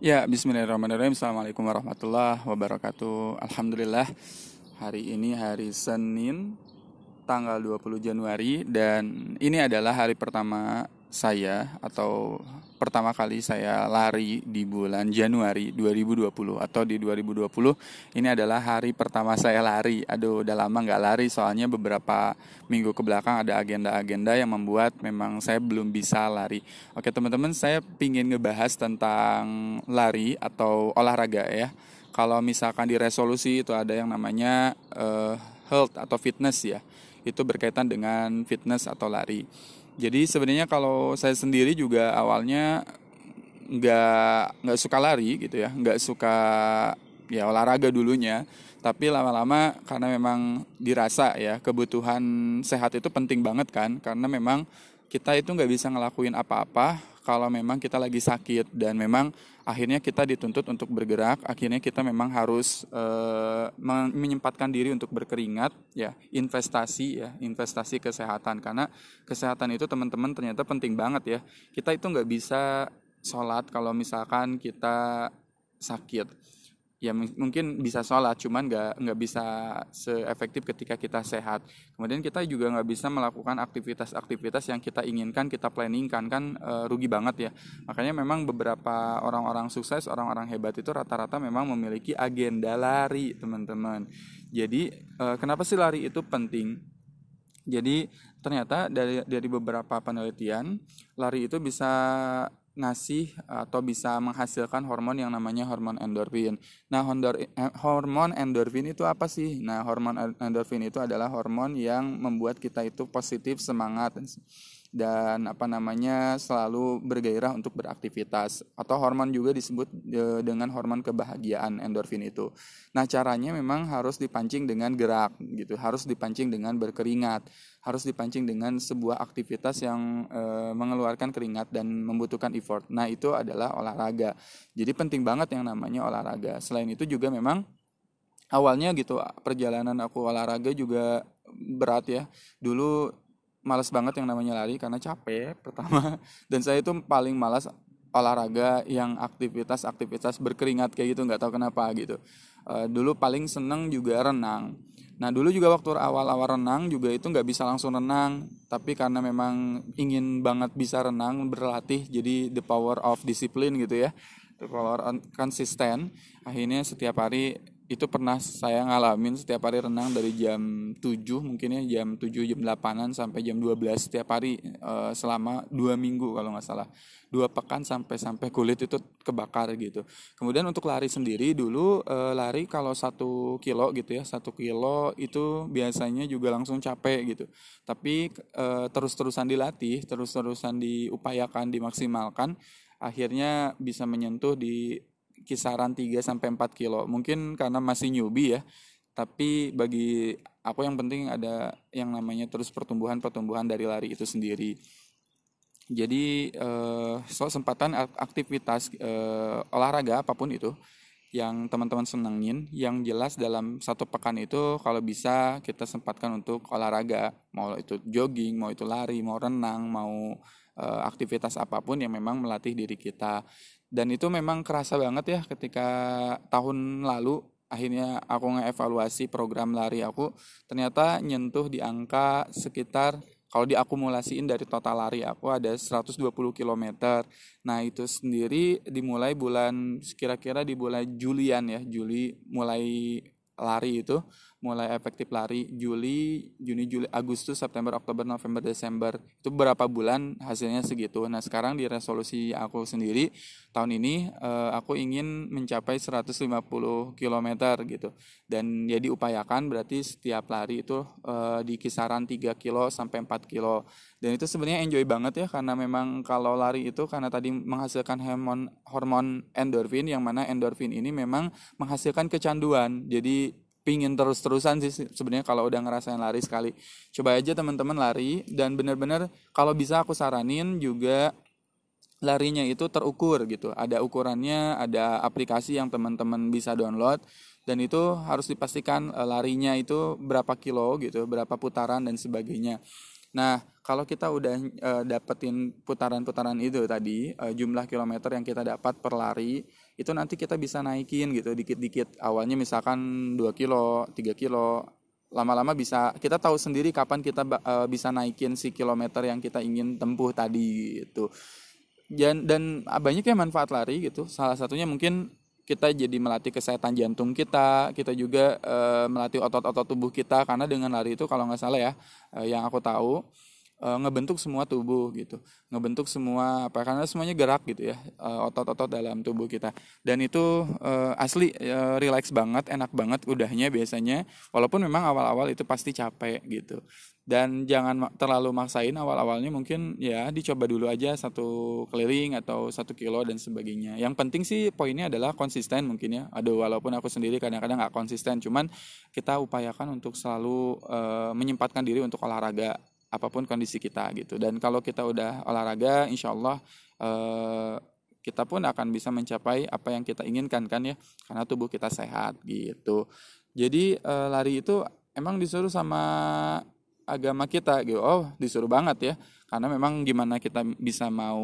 Ya, bismillahirrahmanirrahim. Assalamualaikum warahmatullahi wabarakatuh. Alhamdulillah, hari ini hari Senin, tanggal 20 Januari, dan ini adalah hari pertama saya atau pertama kali saya lari di bulan Januari 2020 atau di 2020 ini adalah hari pertama saya lari. Aduh udah lama nggak lari soalnya beberapa minggu ke belakang ada agenda-agenda yang membuat memang saya belum bisa lari. Oke teman-teman saya pingin ngebahas tentang lari atau olahraga ya. Kalau misalkan di resolusi itu ada yang namanya uh, health atau fitness ya. Itu berkaitan dengan fitness atau lari jadi sebenarnya kalau saya sendiri juga awalnya nggak nggak suka lari gitu ya, nggak suka ya olahraga dulunya. Tapi lama-lama karena memang dirasa ya kebutuhan sehat itu penting banget kan, karena memang kita itu nggak bisa ngelakuin apa-apa kalau memang kita lagi sakit dan memang akhirnya kita dituntut untuk bergerak akhirnya kita memang harus e, menyempatkan diri untuk berkeringat ya investasi ya investasi kesehatan. Karena kesehatan itu teman-teman ternyata penting banget ya. Kita itu nggak bisa sholat kalau misalkan kita sakit ya mungkin bisa sholat cuman nggak nggak bisa seefektif ketika kita sehat. Kemudian kita juga nggak bisa melakukan aktivitas-aktivitas yang kita inginkan kita planningkan kan e, rugi banget ya. Makanya memang beberapa orang-orang sukses orang-orang hebat itu rata-rata memang memiliki agenda lari teman-teman. Jadi e, kenapa sih lari itu penting? Jadi ternyata dari dari beberapa penelitian lari itu bisa ngasih atau bisa menghasilkan hormon yang namanya hormon endorfin. Nah, eh, hormon endorfin itu apa sih? Nah, hormon endorfin itu adalah hormon yang membuat kita itu positif, semangat dan apa namanya selalu bergairah untuk beraktivitas atau hormon juga disebut e, dengan hormon kebahagiaan endorfin itu. Nah, caranya memang harus dipancing dengan gerak gitu, harus dipancing dengan berkeringat, harus dipancing dengan sebuah aktivitas yang e, mengeluarkan keringat dan membutuhkan effort. Nah, itu adalah olahraga. Jadi penting banget yang namanya olahraga. Selain itu juga memang awalnya gitu perjalanan aku olahraga juga berat ya. Dulu malas banget yang namanya lari karena capek pertama dan saya itu paling malas olahraga yang aktivitas-aktivitas berkeringat kayak gitu nggak tahu kenapa gitu uh, dulu paling seneng juga renang. Nah dulu juga waktu awal-awal renang juga itu nggak bisa langsung renang. Tapi karena memang ingin banget bisa renang berlatih jadi the power of discipline gitu ya. The power konsisten akhirnya setiap hari itu pernah saya ngalamin setiap hari renang dari jam 7 mungkin ya jam 7 jam 8an sampai jam 12 setiap hari e, selama dua minggu kalau nggak salah. Dua pekan sampai sampai kulit itu kebakar gitu. Kemudian untuk lari sendiri dulu e, lari kalau satu kilo gitu ya satu kilo itu biasanya juga langsung capek gitu. Tapi e, terus-terusan dilatih terus-terusan diupayakan dimaksimalkan akhirnya bisa menyentuh di kisaran 3 sampai 4 kilo. Mungkin karena masih newbie ya. Tapi bagi aku yang penting ada yang namanya terus pertumbuhan-pertumbuhan dari lari itu sendiri. Jadi eh, so sempatan aktivitas eh, olahraga apa pun itu yang teman-teman senengin yang jelas dalam satu pekan itu kalau bisa kita sempatkan untuk olahraga mau itu jogging mau itu lari mau renang mau uh, aktivitas apa pun yang memang melatih diri kita dan itu memang kerasa banget ya ketika tahun lalu akhirnya aku ngevaluasi program lari aku ternyata nyentuh di angka sekitar kalau diakumulasiin dari total lari aku ada 120 km. Nah, itu sendiri dimulai bulan kira-kira di bulan Julian ya, Juli mulai lari itu mulai efektif lari Juli, Juni, Juli, Agustus, September, Oktober, November, Desember. Itu berapa bulan hasilnya segitu. Nah sekarang di resolusi aku sendiri tahun ini uh, aku ingin mencapai 150 km gitu. Dan ya diupayakan berarti setiap lari itu uh, di kisaran 3 kilo sampai 4 kilo. Dan itu sebenarnya enjoy banget ya karena memang kalau lari itu karena tadi menghasilkan hormon endorfin yang mana endorfin ini memang menghasilkan kecanduan. Jadi pingin terus-terusan sih sebenarnya kalau udah ngerasain lari sekali. Coba aja teman-teman lari dan benar-benar kalau bisa aku saranin juga larinya itu terukur gitu. Ada ukurannya ada aplikasi yang teman-teman bisa download dan itu harus dipastikan eh, larinya itu berapa kilo gitu berapa putaran dan sebagainya. Nah kalau kita udah uh, dapetin putaran-putaran itu tadi uh, jumlah kilometer yang kita dapat per lari itu nanti kita bisa naikin gitu dikit-dikit awalnya misalkan 2 kilo 3 kilo. Lama-lama bisa kita tahu sendiri kapan kita uh, bisa naikin si kilometer yang kita ingin tempuh tadi gitu. Dan dan banyak ya manfaat lari gitu. Salah satunya mungkin kita jadi melatih kesehatan jantung kita kita juga uh, melatih otot-otot tubuh kita. Karena dengan lari itu kalau nggak salah ya uh, yang aku tahu uh, ngebentuk semua tubuh gitu. Ngebentuk semua apa karena semuanya gerak gitu ya uh, otot-otot dalam tubuh kita. Dan itu uh, asli uh, relax banget enak banget udahnya biasanya. Walaupun memang awal-awal itu pasti capek gitu. Dan jangan terlalu maksain awal-awalnya mungkin ya dicoba dulu aja satu keliling atau satu kilo dan sebagainya. Yang penting sih poinnya adalah konsisten mungkin ya. Aduh walaupun aku sendiri kadang-kadang nggak konsisten cuman kita upayakan untuk selalu uh, menyempatkan diri untuk olahraga apa pun kondisi kita gitu. Dan kalau kita udah olahraga insya Allah eh, kita pun akan bisa mencapai apa yang kita inginkan kan ya. Karena tubuh kita sehat gitu. Jadi eh, lari itu emang disuruh sama agama kita gitu. Oh disuruh banget ya. Karena memang gimana kita bisa mau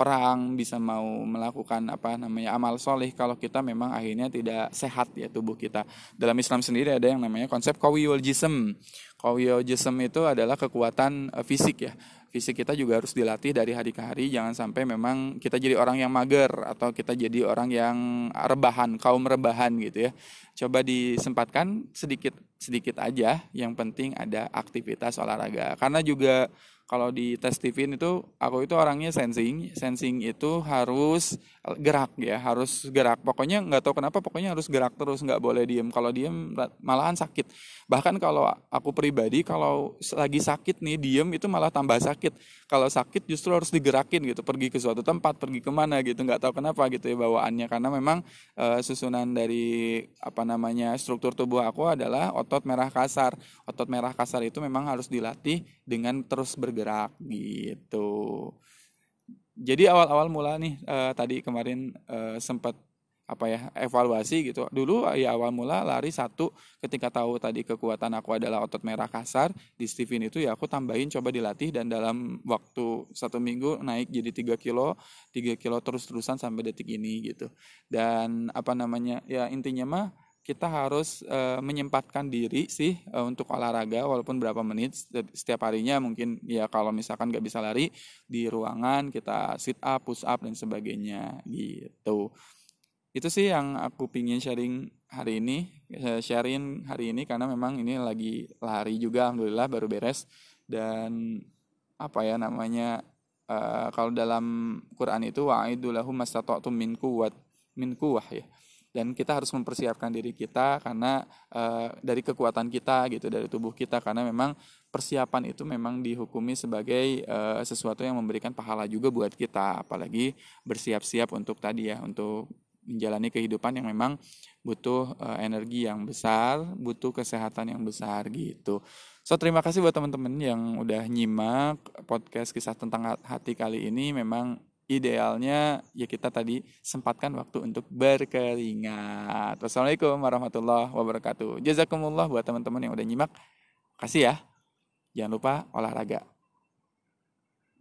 perang, bisa mau melakukan apa namanya amal soleh kalau kita memang akhirnya tidak sehat ya tubuh kita. Dalam Islam sendiri ada yang namanya konsep kawiyul jism. Kawiyul jism itu adalah kekuatan uh, fisik ya. Fisik kita juga harus dilatih dari hari ke hari. Jangan sampai memang kita jadi orang yang mager atau kita jadi orang yang rebahan, kaum rebahan gitu ya. Coba disempatkan sedikit sedikit aja. Yang penting ada aktivitas olahraga. Karena juga kalau di tes TV itu aku itu orangnya sensing sensing itu harus gerak ya harus gerak pokoknya nggak tahu kenapa pokoknya harus gerak terus nggak boleh diem kalau diem malahan sakit bahkan kalau aku pribadi kalau lagi sakit nih diem itu malah tambah sakit kalau sakit justru harus digerakin gitu pergi ke suatu tempat pergi ke mana gitu nggak tahu kenapa gitu ya bawaannya karena memang e, susunan dari apa namanya struktur tubuh aku adalah otot merah kasar otot merah kasar itu memang harus dilatih dengan terus bergerak gitu. Jadi awal-awal mula nih uh, tadi kemarin uh, sempat apa ya evaluasi gitu. Dulu ya awal mula lari satu ketika tahu tadi kekuatan aku adalah otot merah kasar di Steven itu ya aku tambahin coba dilatih dan dalam waktu satu minggu naik jadi 3 kilo 3 kilo terus-terusan sampai detik ini gitu. Dan apa namanya ya intinya mah kita harus uh, menyempatkan diri sih uh, untuk olahraga walaupun berapa menit setiap harinya. Mungkin ya kalau misalkan nggak bisa lari di ruangan kita sit up, push up dan sebagainya gitu. Itu sih yang aku pingin sharing hari ini, sharing hari ini karena memang ini lagi lari juga alhamdulillah baru beres. Dan apa ya namanya uh, kalau dalam Quran itu wa'idulahum mastata'tum min quwwat min quwwah ya dan kita harus mempersiapkan diri kita karena uh, dari kekuatan kita gitu dari tubuh kita. Karena memang persiapan itu memang dihukumi sebagai uh, sesuatu yang memberikan pahala juga buat kita. Apalagi bersiap-siap untuk tadi ya untuk menjalani kehidupan yang memang butuh uh, energi yang besar, butuh kesehatan yang besar gitu. So terima kasih buat teman-teman yang udah nyimak podcast kisah tentang hati kali ini. Memang idealnya ya kita tadi sempatkan waktu untuk berkeringat. Wassalamualaikum warahmatullahi wabarakatuh. Jazakumullah buat teman-teman yang udah nyimak. Kasih ya. Jangan lupa olahraga.